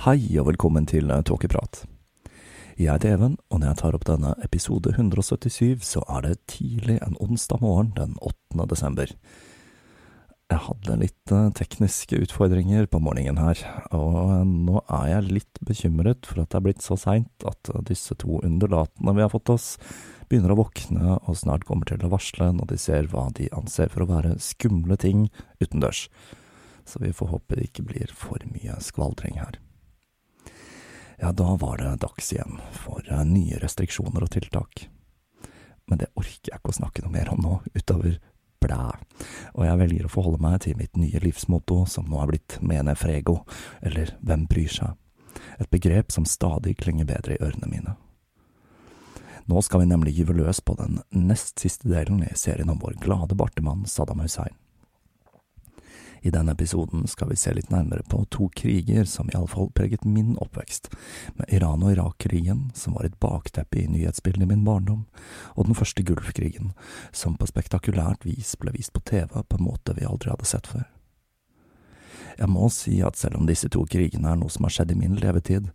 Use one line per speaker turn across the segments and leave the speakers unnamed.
Hei og velkommen til Tåkeprat. Jeg heter Even, og når jeg tar opp denne episode 177, så er det tidlig en onsdag morgen den 8. desember. Jeg hadde litt tekniske utfordringer på morgenen her, og nå er jeg litt bekymret for at det er blitt så seint at disse to underlatene vi har fått oss, begynner å våkne og snart kommer til å varsle når de ser hva de anser for å være skumle ting utendørs. Så vi får håpe det ikke blir for mye skvaldring her ja, da var det dags igjen for eh, nye restriksjoner og tiltak. Men det orker jeg ikke å snakke noe mer om nå, utover blæ, og jeg velger å forholde meg til mitt nye livsmotto, som nå er blitt mene frego, eller hvem bryr seg, et begrep som stadig klinger bedre i ørene mine. Nå skal vi nemlig gyve løs på den nest siste delen i serien om vår glade bartemann Saddam Hussein. I denne episoden skal vi se litt nærmere på to kriger som iallfall preget min oppvekst, med Iran- og Irak-krigen, som var et bakteppe i nyhetsbildet i min barndom, og den første Gulfkrigen, som på spektakulært vis ble vist på TV på en måte vi aldri hadde sett før. Jeg må si at selv om disse to krigene er noe som har skjedd i min levetid,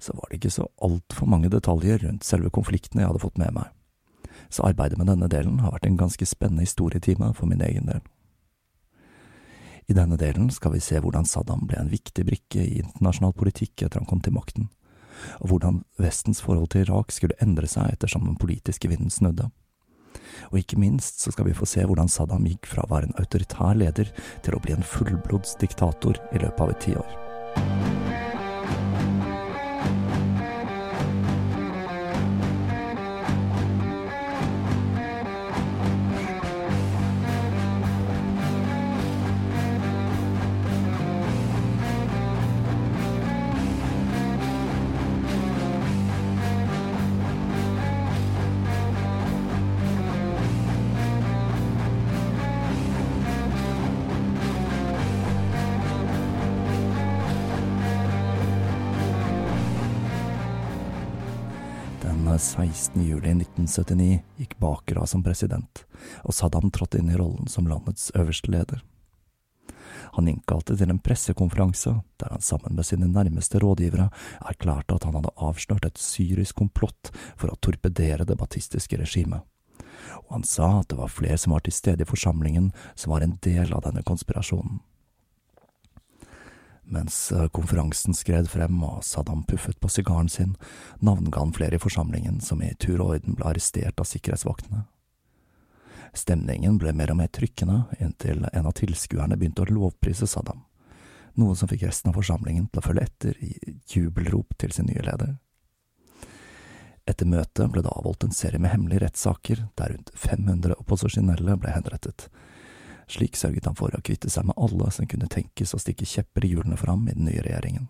så var det ikke så altfor mange detaljer rundt selve konfliktene jeg hadde fått med meg. Så arbeidet med denne delen har vært en ganske spennende historietime for min egen del. I denne delen skal vi se hvordan Saddam ble en viktig brikke i internasjonal politikk etter han kom til makten, og hvordan Vestens forhold til Irak skulle endre seg ettersom den politiske vinden snudde. Og ikke minst så skal vi få se hvordan Saddam gikk fra å være en autoritær leder til å bli en fullblods diktator i løpet av et tiår. Den 16. juli 1979 gikk Bakra som president, og Saddam trådte inn i rollen som landets øverste leder. Han innkalte til en pressekonferanse der han sammen med sine nærmeste rådgivere erklærte at han hadde avslørt et syrisk komplott for å torpedere det batistiske regimet. Og han sa at det var flere som var til stede i forsamlingen som var en del av denne konspirasjonen. Mens eh, konferansen skred frem og Saddam puffet på sigaren sin, navnga han flere i forsamlingen som i tur og orden ble arrestert av sikkerhetsvaktene. Stemningen ble mer og mer trykkende inntil en av tilskuerne begynte å lovprise Saddam, noe som fikk resten av forsamlingen til å følge etter i jubelrop til sin nye leder. Etter møtet ble det avholdt en serie med hemmelige rettssaker der rundt 500 opposisjonelle ble henrettet. Slik sørget han for å kvitte seg med alle som kunne tenkes å stikke kjepper i hjulene for ham i den nye regjeringen.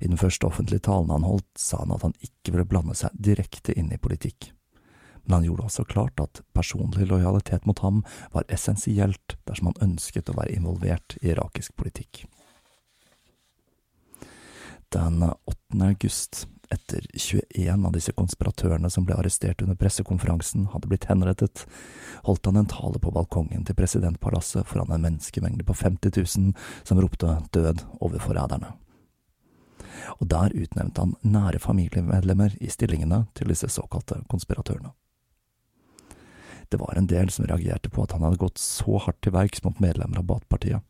I den første offentlige talen han holdt, sa han at han ikke ville blande seg direkte inn i politikk men han gjorde også klart at personlig lojalitet mot ham var essensielt dersom han ønsket å være involvert i irakisk politikk. Den 8. august, etter 21 av disse konspiratørene som ble arrestert under pressekonferansen, hadde blitt henrettet, holdt han en tale på balkongen til presidentpalasset foran en menneskemengde på 50 000 som ropte død over forræderne. Og der utnevnte han nære familiemedlemmer i stillingene til disse såkalte konspiratørene. Det var en del som reagerte på at han hadde gått så hardt til verks mot medlemmer av Baath-partiet.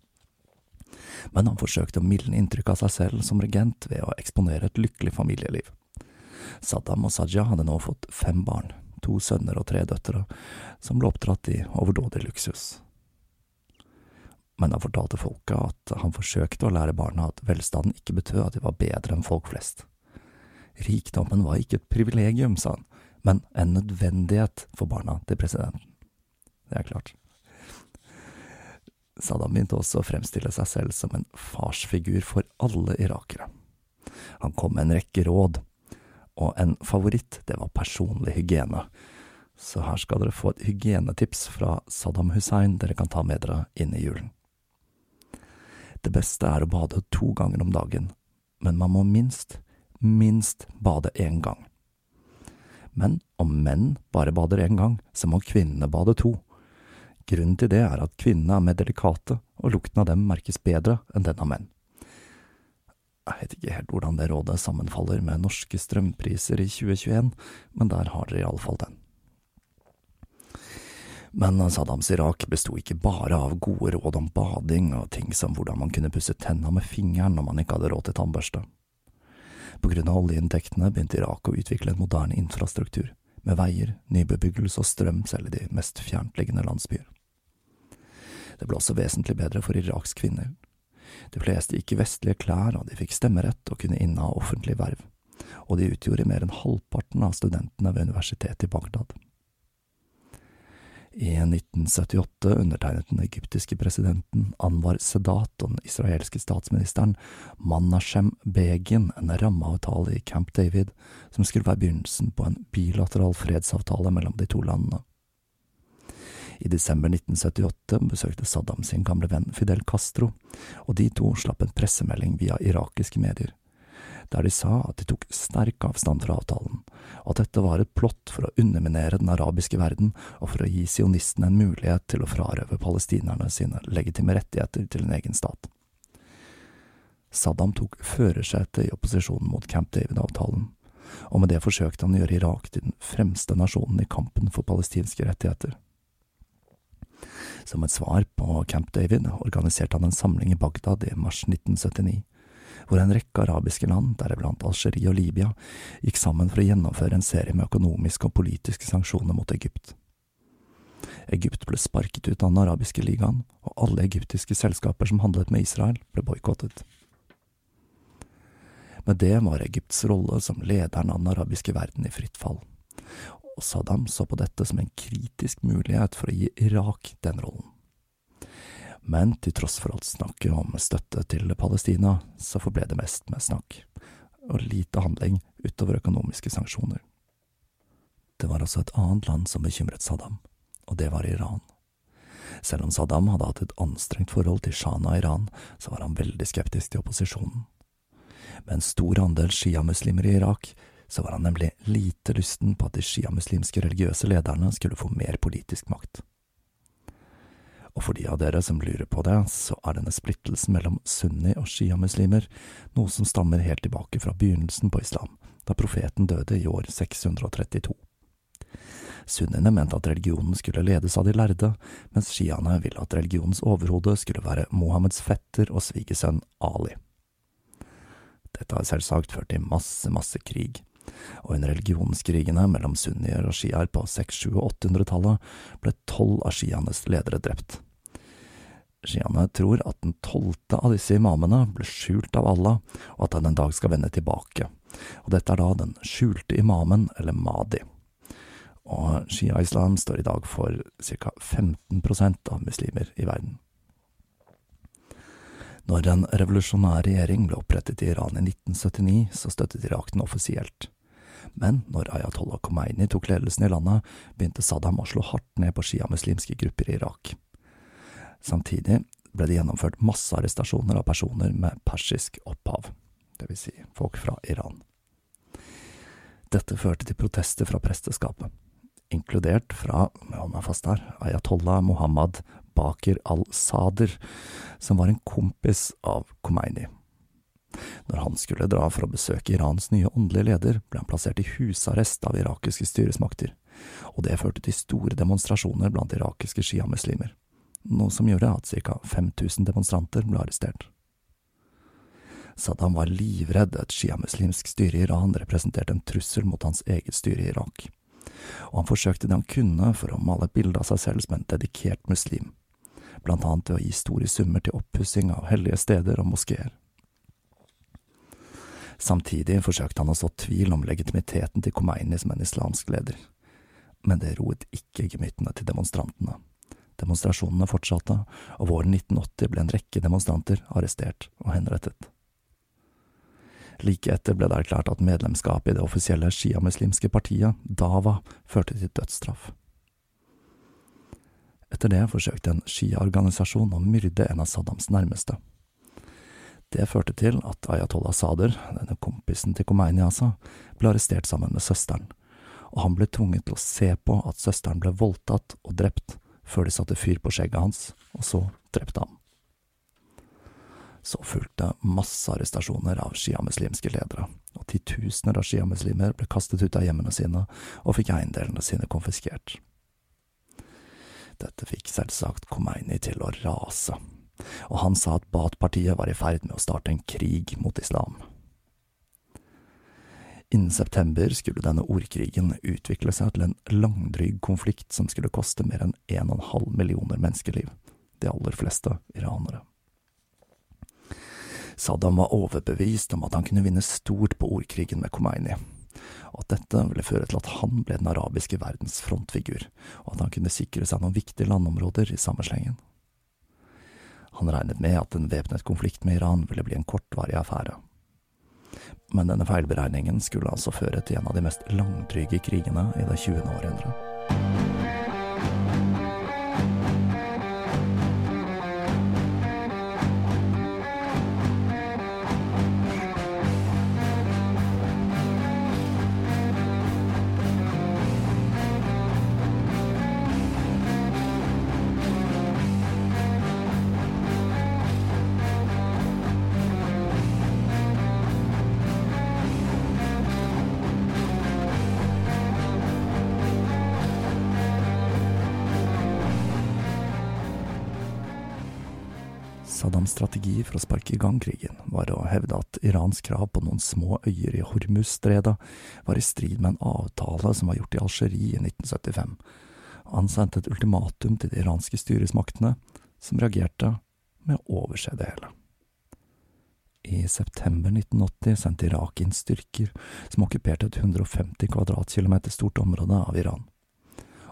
Men han forsøkte å mildne inntrykk av seg selv som regent ved å eksponere et lykkelig familieliv. Saddam og Sajja hadde nå fått fem barn, to sønner og tre døtre, som ble oppdratt i overdådig luksus. Men han fortalte folket at han forsøkte å lære barna at velstanden ikke betød at de var bedre enn folk flest. Rikdommen var ikke et privilegium, sa han, men en nødvendighet for barna til presidenten. Det er klart. Saddam begynte også å fremstille seg selv som en farsfigur for alle irakere. Han kom med en rekke råd, og en favoritt, det var personlig hygiene. Så her skal dere få et hygienetips fra Saddam Hussein dere kan ta med dere inn i julen. Det beste er å bade to ganger om dagen, men man må minst, minst bade én gang. Men om menn bare bader én gang, så må kvinnene bade to. Grunnen til det er at kvinnene er mer delikate, og lukten av dem merkes bedre enn den av menn. Jeg vet ikke helt hvordan det rådet sammenfaller med norske strømpriser i 2021, men der har dere iallfall den. Men Saddams Irak besto ikke bare av gode råd om bading og ting som hvordan man kunne pusse tenna med fingeren når man ikke hadde råd til tannbørste. På grunn av oljeinntektene begynte Irak å utvikle en moderne infrastruktur, med veier, nybebyggelse og strøm selv i de mest fjerntliggende landsbyer. Det ble også vesentlig bedre for Iraks kvinner. De fleste gikk i vestlige klær, og de fikk stemmerett og kunne inneha offentlige verv, og de utgjorde mer enn halvparten av studentene ved universitetet i Bagdad. I 1978 undertegnet den egyptiske presidenten Anwar Sedat og den israelske statsministeren Manashem Begin en rammeavtale i Camp David som skulle være begynnelsen på en bilateral fredsavtale mellom de to landene. I desember 1978 besøkte Saddam sin gamle venn Fidel Castro, og de to slapp en pressemelding via irakiske medier der de sa at de tok sterk avstand fra avtalen, og at dette var et plott for å underminere den arabiske verden og for å gi sionistene en mulighet til å frarøve palestinerne sine legitime rettigheter til en egen stat. Saddam tok førersetet i opposisjonen mot Camp David-avtalen, og med det forsøkte han å gjøre Irak til den fremste nasjonen i kampen for palestinske rettigheter. Som et svar på Camp David organiserte han en samling i Bagdad i mars 1979 hvor en rekke arabiske land, deriblant Algerie og Libya, gikk sammen for å gjennomføre en serie med økonomiske og politiske sanksjoner mot Egypt. Egypt ble sparket ut av den arabiske ligaen, og alle egyptiske selskaper som handlet med Israel, ble boikottet. Med det var Egypts rolle som lederen av den arabiske verden i fritt fall, og Saddam så på dette som en kritisk mulighet for å gi Irak den rollen. Men til tross for alt snakket om støtte til Palestina, så forble det mest med snakk, og lite handling utover økonomiske sanksjoner. Det var også et annet land som bekymret Saddam, og det var Iran. Selv om Saddam hadde hatt et anstrengt forhold til Shana av Iran, så var han veldig skeptisk til opposisjonen. Med en stor andel sjiamuslimer i Irak, så var han nemlig lite lysten på at de sjiamuslimske religiøse lederne skulle få mer politisk makt Og for de av dere som lurer på det, så er denne splittelsen mellom sunni- og sjiamuslimer noe som stammer helt tilbake fra begynnelsen på islam, da profeten døde i år 632. Sunniene mente at religionen skulle ledes av de lærde, mens sjiaene ville at religionens overhode skulle være Mohammeds fetter og svigersønn Ali. Dette har selvsagt ført til masse, masse krig, og under religionskrigene mellom sunnier og sjiaer på 600-, 700- og 800-tallet ble tolv av sjiaenes ledere drept. Sjiaene tror at den tolvte av disse imamene ble skjult av Allah, og at han en dag skal vende tilbake, og dette er da den skjulte imamen, eller Mahdi. Og shia-islam står i dag for ca. 15% av muslimer i verden. Når en revolusjonær regjering ble opprettet i Iran i 1979, så støttet Irak den offisielt. Men når Ayatollah Khomeini tok ledelsen i landet, begynte Saddam å slå hardt ned på sjiamuslimske grupper i Irak. Samtidig ble det gjennomført massearrestasjoner av personer med persisk opphav, vil si folk fra Iran. Dette førte til protester fra presteskapet, inkludert fra, hold meg fast her, ayatollah Mohammad Bakir al-Sader, som var en kompis av Khomeini. Når han skulle dra for å besøke Irans nye åndelige leder, ble han plassert i husarrest av irakiske styresmakter, og det førte til store demonstrasjoner blant irakiske sjiamuslimer noe som gjorde at ca 5000 demonstranter ble arrestert. Saddam var livredd et sjiamuslimsk styre i Iran representerte en trussel mot hans eget styre i Irak, og han forsøkte det han kunne for å male et bilde av seg selv som en dedikert muslim, blant annet ved å gi store summer til oppussing av hellige steder og moskeer. Samtidig forsøkte han å så tvil om legitimiteten til Khomeini som en islamsk leder, men det roet ikke gemyttene til demonstrantene. Demonstrasjonene fortsatte, og våren 1980 ble en rekke demonstranter arrestert og henrettet. Like etter ble det erklært at medlemskapet i det offisielle sjiamuslimske partiet, Dava, førte til dødsstraff. Etter det forsøkte en sjiaorganisasjon å myrde en av Saddams nærmeste. Det førte til at Ayatollah Sader, denne kompisen til Khomeini altså, ble arrestert sammen med søsteren, og han ble tvunget til å se på at søsteren ble voldtatt og drept før de satte fyr på skjegget hans, og så drepte ham. Så fulgte masse arrestasjoner av sjiamuslimske ledere, og titusener av sjiamuslimer ble kastet ut av hjemmene sine og fikk eiendelene sine konfiskert. Dette fikk selvsagt Khomeini til å rase, og han sa at Baath-partiet var i ferd med å starte en krig mot islam. Innen september skulle denne ordkrigen utvikle seg til en langdryg konflikt som skulle koste mer enn 1,5 millioner menneskeliv, de aller fleste iranere. Saddam var overbevist om at han kunne vinne stort på ordkrigen med Khomeini, og at dette ville føre til at han ble den arabiske verdens frontfigur, og at han kunne sikre seg noen viktige landområder i samme slengen. Han regnet med at en væpnet konflikt med Iran ville bli en kortvarig affære men denne feilberegningen skulle altså føre til en av de mest langdryge krigene i det 20. århundret. Saddams strategi for å sparke i gang krigen var å hevde at Irans krav på noen små øyer i Hormuz-stredet var i strid med en avtale som var gjort i Algerie i 1975. Han sendte et ultimatum til de iranske styresmaktene, som reagerte med å overse det hele. I september 1980 sendte Irak inn styrker som okkuperte et 150 kvadratkilometer stort område av Iran.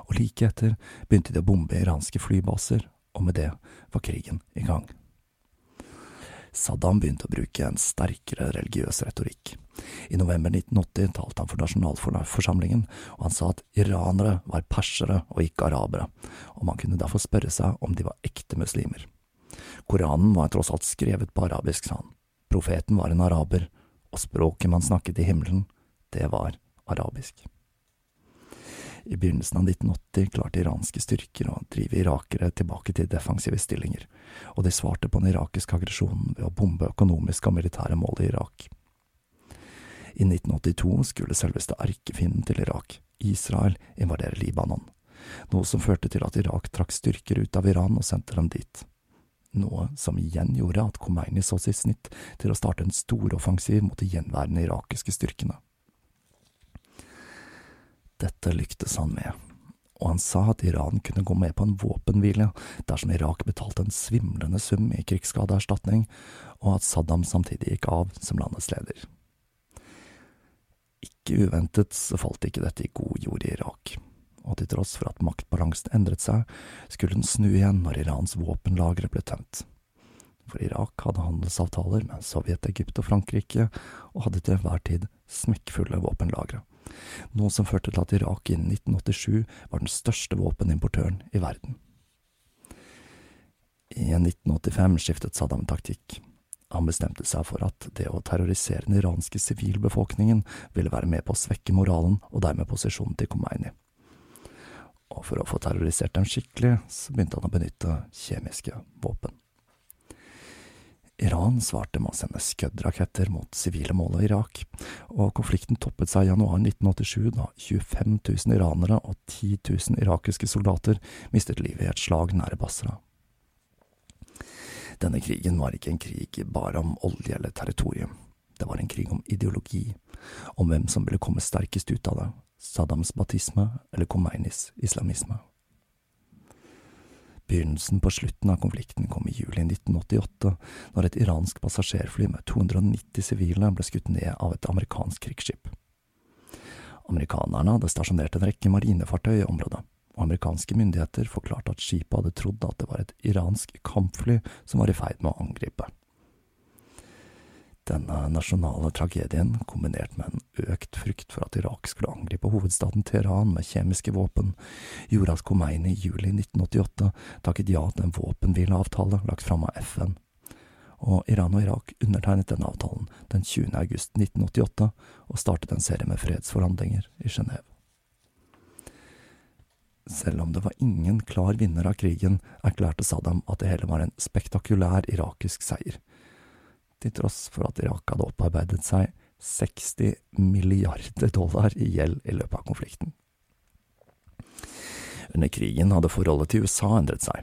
Og like etter begynte de å bombe iranske flybaser, og med det var krigen i gang. Saddam begynte å bruke en sterkere religiøs retorikk. I november 1980 talte han for nasjonalforsamlingen, og han sa at iranere var persere og ikke arabere, og man kunne derfor spørre seg om de var ekte muslimer. Koranen var tross alt skrevet på arabisk, sa han. Profeten var en araber, og språket man snakket i himmelen, det var arabisk. I begynnelsen av 1980 klarte iranske styrker å drive irakere tilbake til defensive stillinger, og de svarte på den irakiske aggresjonen ved å bombe økonomiske og militære mål i Irak. I 1982 skulle selveste erkefienden til Irak, Israel, invadere Libanon, noe som førte til at Irak trakk styrker ut av Iran og sendte dem dit. Noe som igjen gjorde at Khomeini så sitt snitt til å starte en storoffensiv mot de gjenværende irakiske styrkene. Dette lyktes han med, og han sa at Iran kunne gå med på en våpenhvile dersom Irak betalte en svimlende sum i krigsskadeerstatning, og at Saddam samtidig gikk av som landets leder. Ikke uventet så falt ikke dette i god jord i Irak, og til tross for at maktbalansen endret seg, skulle den snu igjen når Irans våpenlagre ble tømt. For Irak hadde handelsavtaler med Sovjet, Egypt og Frankrike, og hadde til enhver tid smekkfulle våpenlagre noe som førte til at Irak innen 1987 var den største våpenimportøren i verden. I 1985 skiftet Saddam taktikk. Han bestemte seg for at det å terrorisere den iranske sivilbefolkningen ville være med på å svekke moralen og dermed posisjonen til Khomeini. Og for å få terrorisert dem skikkelig, så begynte han å benytte kjemiske våpen. Iran svarte med å sende Scud-raketter mot sivile mål i Irak, og konflikten toppet seg i januar 1987 da 25 000 iranere og 10 000 irakiske soldater mistet livet i et slag nære Basra. Denne krigen var ikke en krig bare om olje eller territorium, det var en krig om ideologi, om hvem som ville komme sterkest ut av det, Saddams batisme eller Khomeinis islamisme. Begynnelsen på slutten av konflikten kom i juli 1988, når et iransk passasjerfly med 290 sivile ble skutt ned av et amerikansk krigsskip. Amerikanerne hadde stasjonert en rekke marinefartøy i området, og amerikanske myndigheter forklarte at skipet hadde trodd at det var et iransk kampfly som var i ferd med å angripe. Denne nasjonale tragedien, kombinert med en økt frykt for at Irak skulle angripe hovedstaden Teheran med kjemiske våpen, gjorde at Khomeini i juli 1988 takket ja til en våpenhvileavtale lagt fram av FN. Og Iran og Irak undertegnet denne avtalen den 20. august 1988 og startet en serie med fredsforhandlinger i Genéve. Selv om det var ingen klar vinner av krigen, erklærte Saddam at det hele var en spektakulær irakisk seier til tross for at Irak hadde opparbeidet seg 60 milliarder dollar i gjeld i løpet av konflikten. Under krigen hadde forholdet til USA endret seg.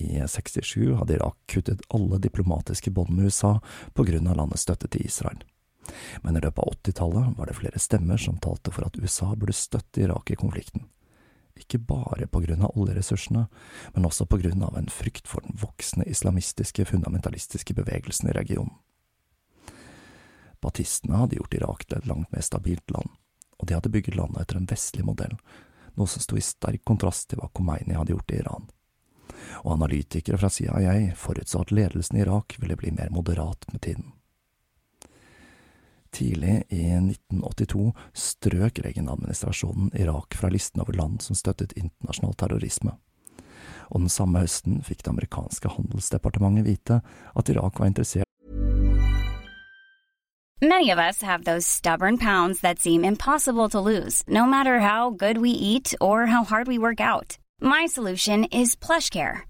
I 67 hadde Irak kuttet alle diplomatiske bånd med USA på grunn av landets støtte til Israel. Men i løpet av 80-tallet var det flere stemmer som talte for at USA burde støtte Irak i konflikten. Ikke bare på grunn av oljeressursene, men også på grunn av en frykt for den voksende islamistiske, fundamentalistiske bevegelsen i regionen. Batistene hadde gjort Irak til et langt mer stabilt land, og de hadde bygget landet etter en vestlig modell, noe som sto i sterk kontrast til hva Khomeini hadde gjort i Iran. Og analytikere fra CIA forutså at ledelsen i Irak ville bli mer moderat med tiden. Tidlig i 1982 strøk Reagan-administrasjonen Irak fra listen over land som støttet internasjonal terrorisme. Og den samme høsten fikk det amerikanske handelsdepartementet vite at Irak var interessert
Many of us have those stubborn pounds that seem impossible to lose, no matter how good we eat or how hard we work out. My solution is PlushCare.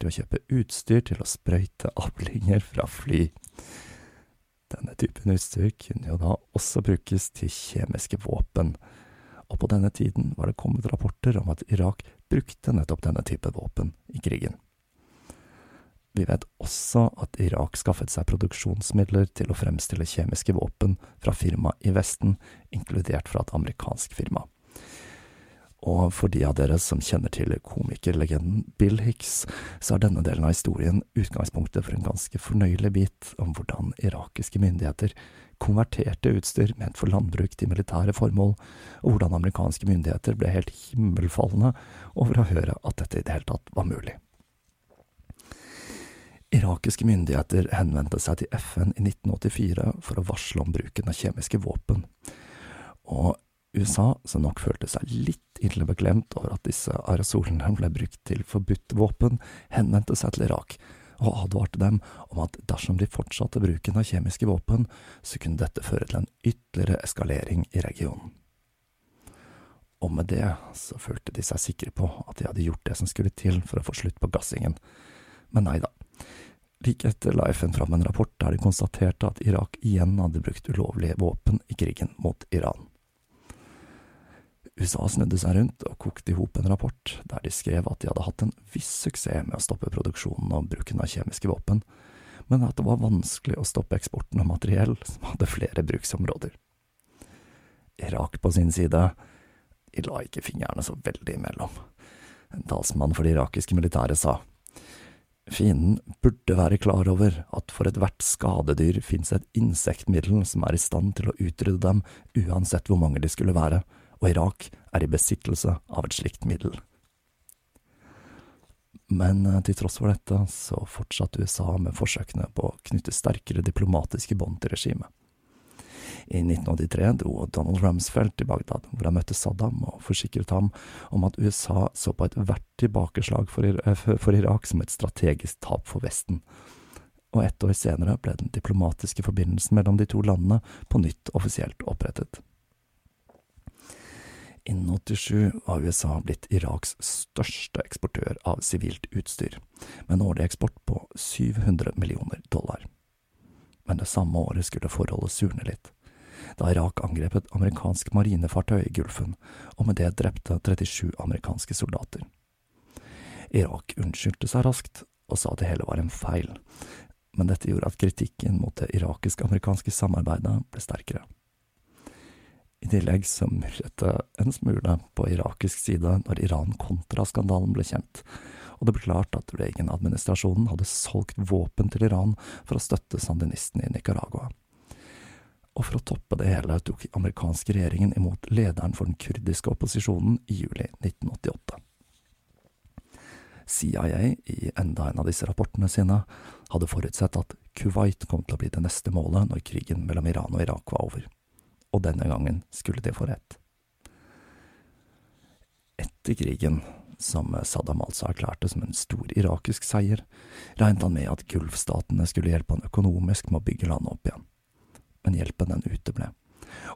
Til å kjøpe utstyr til å sprøyte avlinger fra fly. Denne typen utstyr kunne jo da også brukes til kjemiske våpen, og på denne tiden var det kommet rapporter om at Irak brukte nettopp denne type våpen i krigen. Vi vet også at Irak skaffet seg produksjonsmidler til å fremstille kjemiske våpen fra firma i Vesten, inkludert fra et amerikansk firma. Og for de av dere som kjenner til komikerlegenden Bill Hicks, så er denne delen av historien utgangspunktet for en ganske fornøyelig bit om hvordan irakiske myndigheter konverterte utstyr ment for landbruk til militære formål, og hvordan amerikanske myndigheter ble helt himmelfalne over å høre at dette i det hele tatt var mulig. Irakiske myndigheter henvendte seg til FN i 1984 for å varsle om bruken av kjemiske våpen, og USA, som nok følte seg litt ille beklemt over at disse aerosolene ble brukt til forbudt våpen, henvendte seg til Irak og advarte dem om at dersom de fortsatte bruken av kjemiske våpen, så kunne dette føre til en ytterligere eskalering i regionen. Og med det så følte de seg sikre på at de hadde gjort det som skulle til for å få slutt på gassingen, men nei da. Like etter la FN fram en rapport der de konstaterte at Irak igjen hadde brukt ulovlige våpen i krigen mot Iran. USA snudde seg rundt og kokte i hop en rapport der de skrev at de hadde hatt en viss suksess med å stoppe produksjonen og bruken av kjemiske våpen, men at det var vanskelig å stoppe eksporten av materiell som hadde flere bruksområder. Irak på sin side, de la ikke fingrene så veldig imellom. En talsmann for det irakiske militæret sa Fienden burde være klar over at for ethvert skadedyr finnes et insektmiddel som er i stand til å utrydde dem, uansett hvor mange de skulle være, og Irak er i besittelse av et slikt middel. Men eh, til tross for dette så fortsatte USA med forsøkene på å knytte sterkere diplomatiske bånd til regimet. I 1983 dro Donald Rumsfeld til Bagdad, hvor han møtte Saddam og forsikret ham om at USA så på ethvert tilbakeslag for, for Irak som et strategisk tap for Vesten. Og ett år senere ble den diplomatiske forbindelsen mellom de to landene på nytt offisielt opprettet. Innen 87 var USA blitt Iraks største eksportør av sivilt utstyr, med en årlig eksport på 700 millioner dollar. Men det samme året skulle forholdet surne litt, da Irak angrep et amerikansk marinefartøy i Gulfen, og med det drepte 37 amerikanske soldater. Irak unnskyldte seg raskt og sa at det hele var en feil, men dette gjorde at kritikken mot det irakisk-amerikanske samarbeidet ble sterkere. I tillegg så murret det en smule på irakisk side når Iran-Kontra-skandalen ble kjent, og det ble klart at Reagan-administrasjonen hadde solgt våpen til Iran for å støtte sandinistene i Nicaragua. Og for å toppe det hele tok amerikanske regjeringen imot lederen for den kurdiske opposisjonen i juli 1988. CIA, i enda en av disse rapportene sine, hadde forutsett at Kuwait kom til å bli det neste målet når krigen mellom Iran og Irak var over og denne gangen skulle de få rett. Etter krigen, som Saddam altså erklærte som en stor irakisk seier, regnet han med at gulfstatene skulle hjelpe han økonomisk med å bygge landet opp igjen. Men hjelpen den uteble,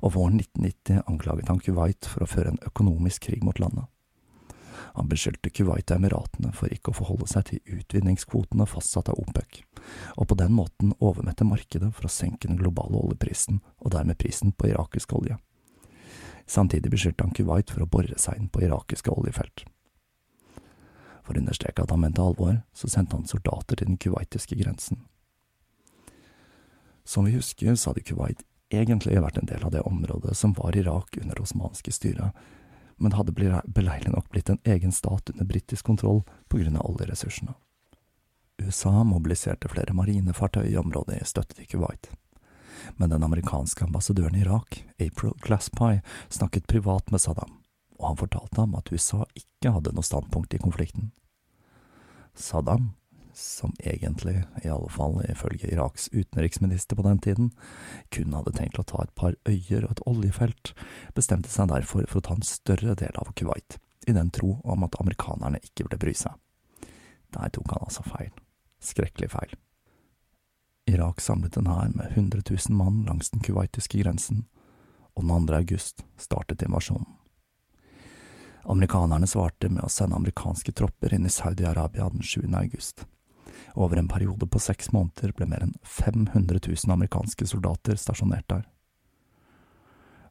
og våren 1990 anklaget han Kuwait for å føre en økonomisk krig mot landet. Han beskyldte Kuwait og Emiratene for ikke å forholde seg til utvinningskvotene fastsatt av OPEC, og på den måten overmette markedet for å senke den globale oljeprisen, og dermed prisen på irakisk olje. Samtidig beskyldte han Kuwait for å bore seg inn på irakiske oljefelt. For å understreke at han mente alvor, så sendte han soldater til den kuwaitiske grensen. Som vi husker, så hadde Kuwait egentlig vært en del av det området som var Irak under det osmanske styret, men hadde beleilig nok blitt en egen stat under britisk kontroll på grunn av oljeressursene. USA mobiliserte flere marinefartøy i området i støtte til Kuwait. Men den amerikanske ambassadøren i Irak, April Glasspie, snakket privat med Saddam, og han fortalte ham at USA ikke hadde noe standpunkt i konflikten. Saddam, som egentlig, i alle fall ifølge Iraks utenriksminister på den tiden, kun hadde tenkt å ta et par øyer og et oljefelt, bestemte seg derfor for å ta en større del av Kuwait, i den tro om at amerikanerne ikke burde bry seg. Der tok han altså feil. Skrekkelig feil. Irak samlet en hær med 100 000 mann langs den kuwaitiske grensen, og den 2. august startet invasjonen. Amerikanerne svarte med å sende amerikanske tropper inn i Saudi-Arabia den 7. august. Over en periode på seks måneder ble mer enn 500 000 amerikanske soldater stasjonert der.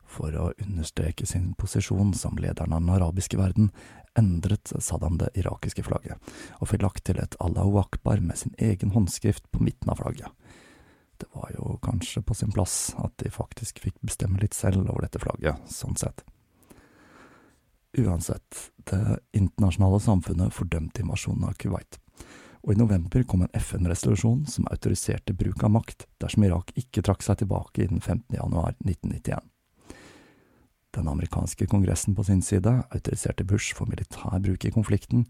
For å understreke sin posisjon som lederen av den arabiske verden, endret Saddam det irakiske flagget, og fikk lagt til et Allahu akbar med sin egen håndskrift på midten av flagget. Det var jo kanskje på sin plass at de faktisk fikk bestemme litt selv over dette flagget, sånn sett. Uansett, det internasjonale samfunnet fordømte invasjonen av Kuwait, og i november kom en FN-resolusjon som autoriserte bruk av makt dersom Irak ikke trakk seg tilbake innen 15. januar 1991. Den amerikanske kongressen på sin side autoriserte Bush for militær bruk i konflikten,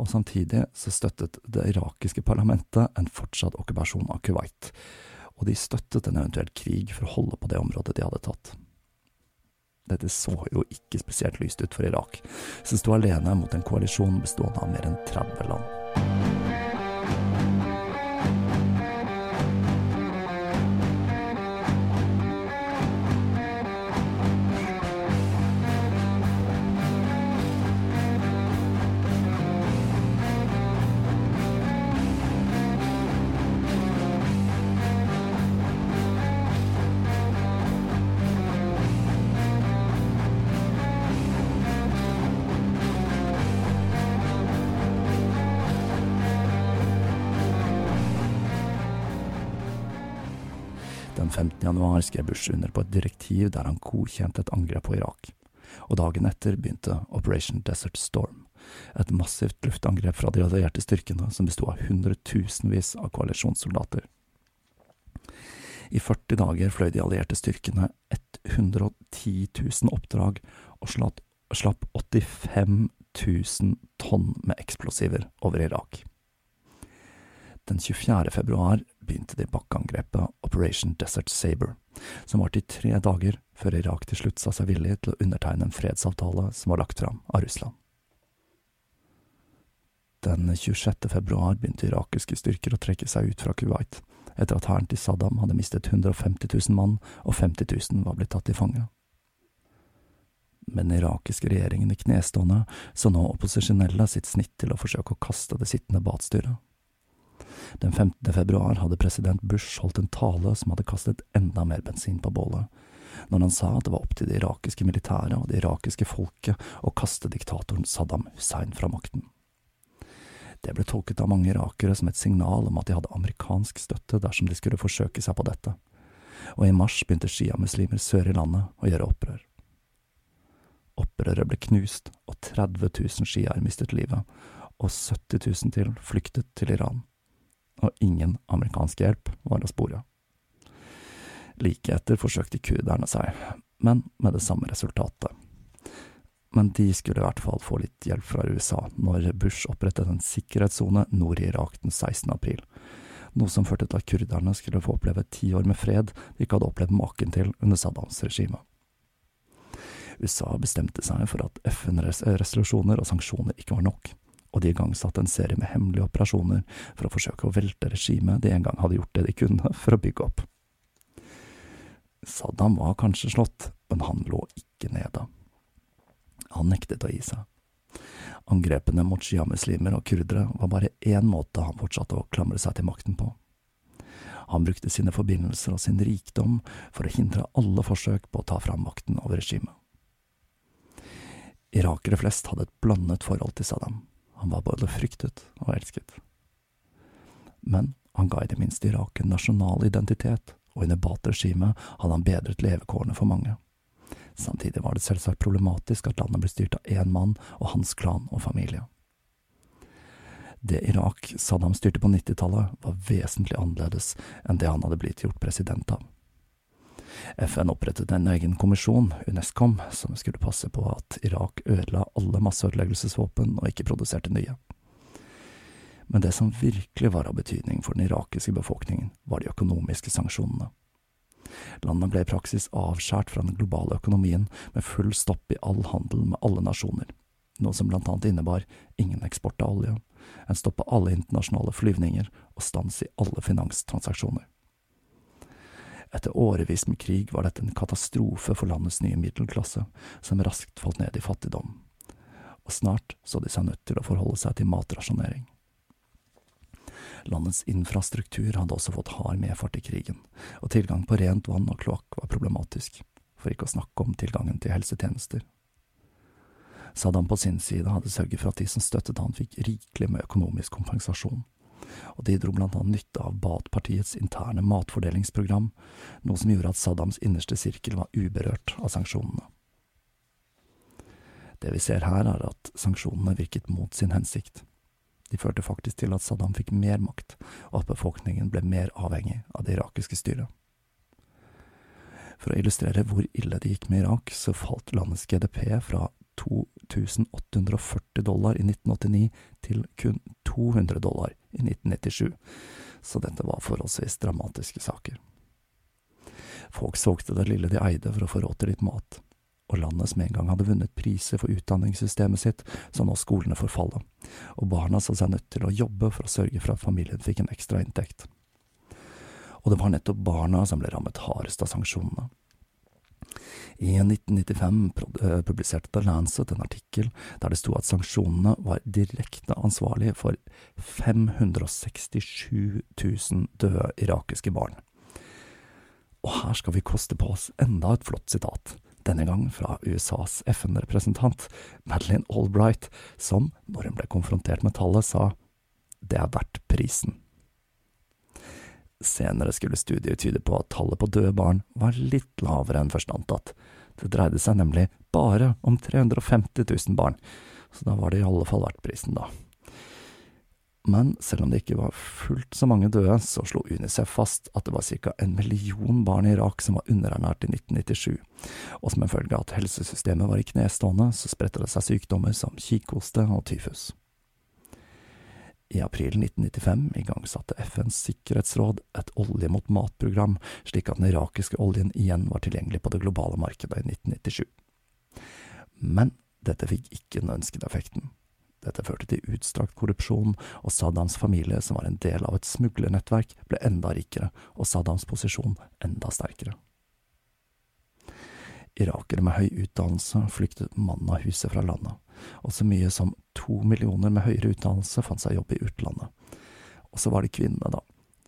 og samtidig så støttet det irakiske parlamentet en fortsatt okkupasjon av Kuwait, og de støttet en eventuell krig for å holde på det området de hadde tatt. Dette så jo ikke spesielt lyst ut for Irak, som sto alene mot en koalisjon bestående av mer enn 30 land. Skrev Bush under på et direktiv der han godkjente et angrep på Irak, og dagen etter begynte Operation Desert Storm, et massivt luftangrep fra de allierte styrkene som besto av hundretusenvis av koalisjonssoldater. I 40 dager fløy de allierte styrkene 110 000 oppdrag og slapp, slapp 85 000 tonn med eksplosiver over Irak. Den 24. februar begynte de bakkeangrepet Operation Desert Saber, som varte i tre dager før Irak til slutt sa seg villig til å undertegne en fredsavtale som var lagt fram av Russland. Den 26. februar begynte irakiske styrker å trekke seg ut fra Kuwait, etter at hæren til Saddam hadde mistet 150 000 mann og 50 000 var blitt tatt til fange. Men den irakiske regjeringen i knestående så nå opposisjonelle sitt snitt til å forsøke å kaste det sittende Baath-styret. Den 15. februar hadde president Bush holdt en tale som hadde kastet enda mer bensin på bålet, når han sa at det var opp til det irakiske militæret og det irakiske folket å kaste diktatoren Saddam Hussein fra makten. Det ble tolket av mange irakere som et signal om at de hadde amerikansk støtte dersom de skulle forsøke seg på dette, og i mars begynte sjiamuslimer sør i landet å gjøre opprør. Opprøret ble knust, og 30 000 sjiaer mistet livet, og 70 000 til flyktet til Iran og ingen amerikansk hjelp var å spore. Like etter forsøkte kurderne seg, men med det samme resultatet. Men de skulle i hvert fall få litt hjelp fra USA når Bush opprettet en sikkerhetssone nord i Irak den 16. april, noe som førte til at kurderne skulle få oppleve ti år med fred de ikke hadde opplevd maken til under Saddams regime. USA bestemte seg for at FN-resolusjoner og sanksjoner ikke var nok og de igangsatte en serie med hemmelige operasjoner for å forsøke å velte regimet de en gang hadde gjort det de kunne for å bygge opp. Saddam var kanskje slått, men han lå ikke nede. Han nektet å gi seg. Angrepene mot sjiamuslimer og kurdere var bare én måte han fortsatte å klamre seg til makten på. Han brukte sine forbindelser og sin rikdom for å hindre alle forsøk på å ta fram makten over regimet. Irakere flest hadde et blandet forhold til Saddam. Han var både fryktet og elsket. Men han ga i det minste Irak en nasjonal identitet, og under Baath-regimet hadde han bedret levekårene for mange. Samtidig var det selvsagt problematisk at landet ble styrt av én mann og hans klan og familie. Det Irak Saddam styrte på 90-tallet, var vesentlig annerledes enn det han hadde blitt gjort president av. FN opprettet en egen kommisjon, Unescom, som skulle passe på at Irak ødela alle masseødeleggelsesvåpen og ikke produserte nye. Men det som virkelig var av betydning for den irakiske befolkningen, var de økonomiske sanksjonene. Landet ble i praksis avskåret fra den globale økonomien, med full stopp i all handel med alle nasjoner, noe som blant annet innebar ingen eksport av olje, en stopp av alle internasjonale flyvninger og stans i alle finanstransaksjoner. Etter årevis med krig var dette en katastrofe for landets nye middelklasse, som raskt falt ned i fattigdom, og snart så de seg nødt til å forholde seg til matrasjonering. Landets infrastruktur hadde også fått hard medfart i krigen, og tilgang på rent vann og kloakk var problematisk, for ikke å snakke om tilgangen til helsetjenester. Saddam på sin side hadde sørget for at de som støttet han fikk rikelig med økonomisk kompensasjon, og de dro blant annet nytte av Baath-partiets interne matfordelingsprogram, noe som gjorde at Saddams innerste sirkel var uberørt av sanksjonene. Det vi ser her, er at sanksjonene virket mot sin hensikt. De førte faktisk til at Saddam fikk mer makt, og at befolkningen ble mer avhengig av det irakiske styret. For å illustrere hvor ille det gikk med Irak, så falt landets GDP fra 2840 dollar i 1989 til kun 200 dollar i 1997, så dette var forholdsvis dramatiske saker. Folk solgte det lille de eide for å få råd til litt mat, og landet som en gang hadde vunnet priser for utdanningssystemet sitt, så nå skolene forfalle, og barna så seg nødt til å jobbe for å sørge for at familien fikk en ekstra inntekt. Og det var nettopp barna som ble rammet hardest av sanksjonene. I 1995 publiserte The Lancet en artikkel der det sto at sanksjonene var direkte ansvarlige for 567 000 døde irakiske barn. Og her skal vi koste på oss enda et flott sitat, denne gang fra USAs FN-representant, Madeleine Albright, som, når hun ble konfrontert med tallet, sa det er verdt prisen. Senere skulle studier tyde på at tallet på døde barn var litt lavere enn først antatt. Det dreide seg nemlig bare om 350 000 barn, så da var det i alle fall verdt prisen, da. Men selv om det ikke var fullt så mange døde, så slo Unicef fast at det var ca. en million barn i Irak som var underernært i 1997, og som en følge av at helsesystemet var i knestående, så spredte det seg sykdommer som kikhoste og tyfus. I april 1995 igangsatte FNs sikkerhetsråd et olje mot mat-program, slik at den irakiske oljen igjen var tilgjengelig på det globale markedet i 1997. Men dette fikk ikke den ønskede effekten. Dette førte til utstrakt korrupsjon, og Saddams familie, som var en del av et smuglernettverk, ble enda rikere, og Saddams posisjon enda sterkere. Irakere med høy utdannelse flyktet mannen av huset fra landet, og så mye som to millioner med høyere utdannelse fant seg jobb i utlandet. Og så var det kvinnene, da,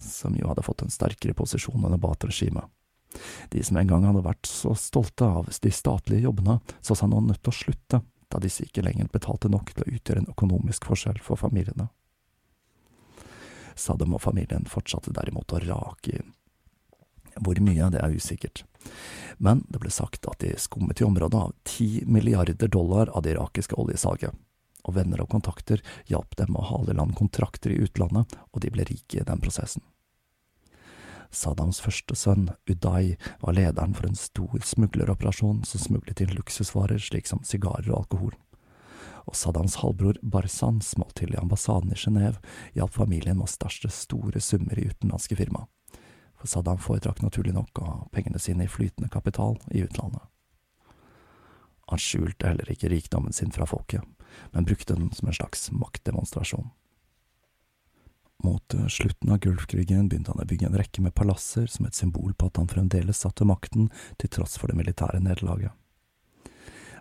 som jo hadde fått en sterkere posisjon under Baath-regimet. De som en gang hadde vært så stolte av de statlige jobbene, så seg nå nødt til å slutte, da disse ikke lenger betalte nok til å utgjøre en økonomisk forskjell for familiene. Saddam og familien fortsatte derimot å rake inn. Hvor mye, det er usikkert. Men det ble sagt at de skummet i området av ti milliarder dollar av det irakiske oljesalget, og venner og kontakter hjalp dem å hale i land kontrakter i utlandet, og de ble rike i den prosessen. Saddams første sønn, Uday, var lederen for en stor smugleroperasjon som smuglet inn luksusvarer slik som sigarer og alkohol. Og Saddams halvbror Barzan, smalt til i ambassaden i Genéve, hjalp familien med å stæsje store summer i utenlandske firma for Saddam foretrakk naturlig nok å ha pengene sine i flytende kapital i utlandet. Han skjulte heller ikke rikdommen sin fra folket, men brukte den som en slags maktdemonstrasjon. Mot slutten av Gulfkrigen begynte han å bygge en rekke med palasser som et symbol på at han fremdeles satt ved makten til tross for det militære nederlaget.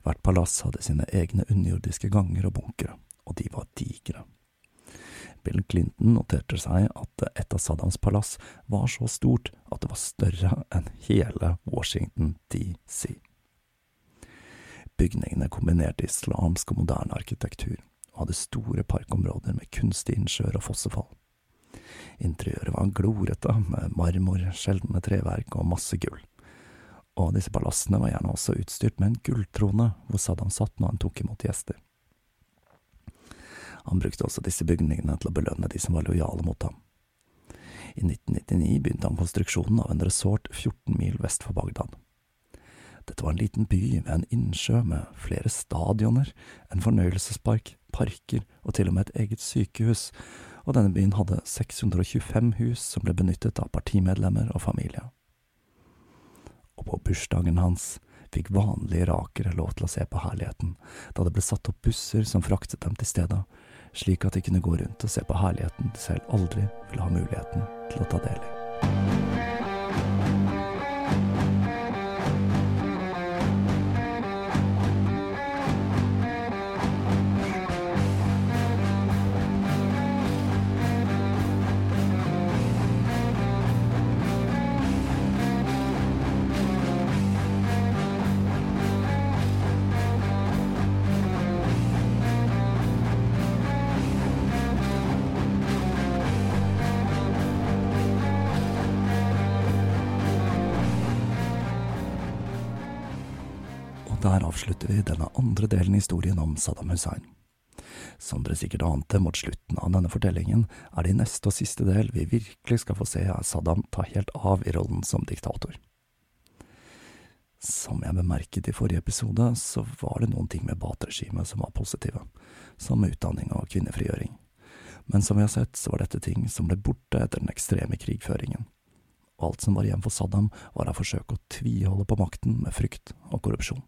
Hvert palass hadde sine egne underjordiske ganger og bunkere, og de var digre. Bill Clinton noterte seg at et av Saddams palass var så stort at det var større enn hele Washington DC. Bygningene kombinerte islamsk og moderne arkitektur, og hadde store parkområder med kunstig innsjøer og fossefall. Interiøret var glorete, med marmor, sjeldne treverk og masse gull. Og disse palassene var gjerne også utstyrt med en gulltrone hvor Saddam satt når han tok imot gjester. Han brukte også disse bygningene til å belønne de som var lojale mot ham. I 1999 begynte han konstruksjonen av en resort 14 mil vest for Bagdad. Dette var en liten by ved en innsjø med flere stadioner, en fornøyelsespark, parker og til og med et eget sykehus, og denne byen hadde 625 hus som ble benyttet av partimedlemmer og familie. Og på bursdagen hans fikk vanlige irakere lov til å se på herligheten, da det ble satt opp busser som fraktet dem til stedet, slik at de kunne gå rundt og se på herligheten de selv aldri ville ha muligheten til å ta del i. avslutter vi denne andre delen i historien om Saddam Hussein. Som dere sikkert ante mot slutten av denne fortellingen, er det i neste og siste del vi virkelig skal få se Saddam ta helt av i rollen som diktator. Som jeg bemerket i forrige episode, så var det noen ting med Baath-regimet som var positive, som utdanning og kvinnefrigjøring. Men som vi har sett, så var dette ting som ble borte etter den ekstreme krigføringen. Alt som var igjen for Saddam, var å forsøke å tviholde på makten med frykt og korrupsjon.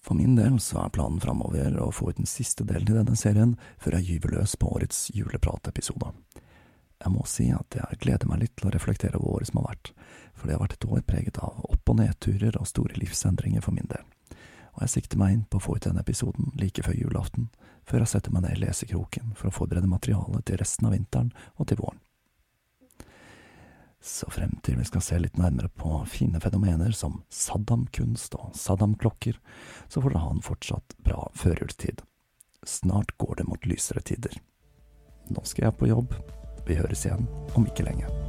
For min del så er planen framover å få ut den siste delen i denne serien før jeg gyver løs på årets julepratepisode. Jeg må si at jeg gleder meg litt til å reflektere over året som har vært, for det har vært et år preget av opp- og nedturer og store livsendringer for min del, og jeg sikter meg inn på å få ut denne episoden like før julaften, før jeg setter meg ned i lesekroken for å forberede materialet til resten av vinteren og til våren. Så frem til vi skal se litt nærmere på fine fenomener som Saddam-kunst og Saddam-klokker, så får dere ha en fortsatt bra førjulstid. Snart går det mot lysere tider. Nå skal jeg på jobb. Vi høres igjen om ikke lenge.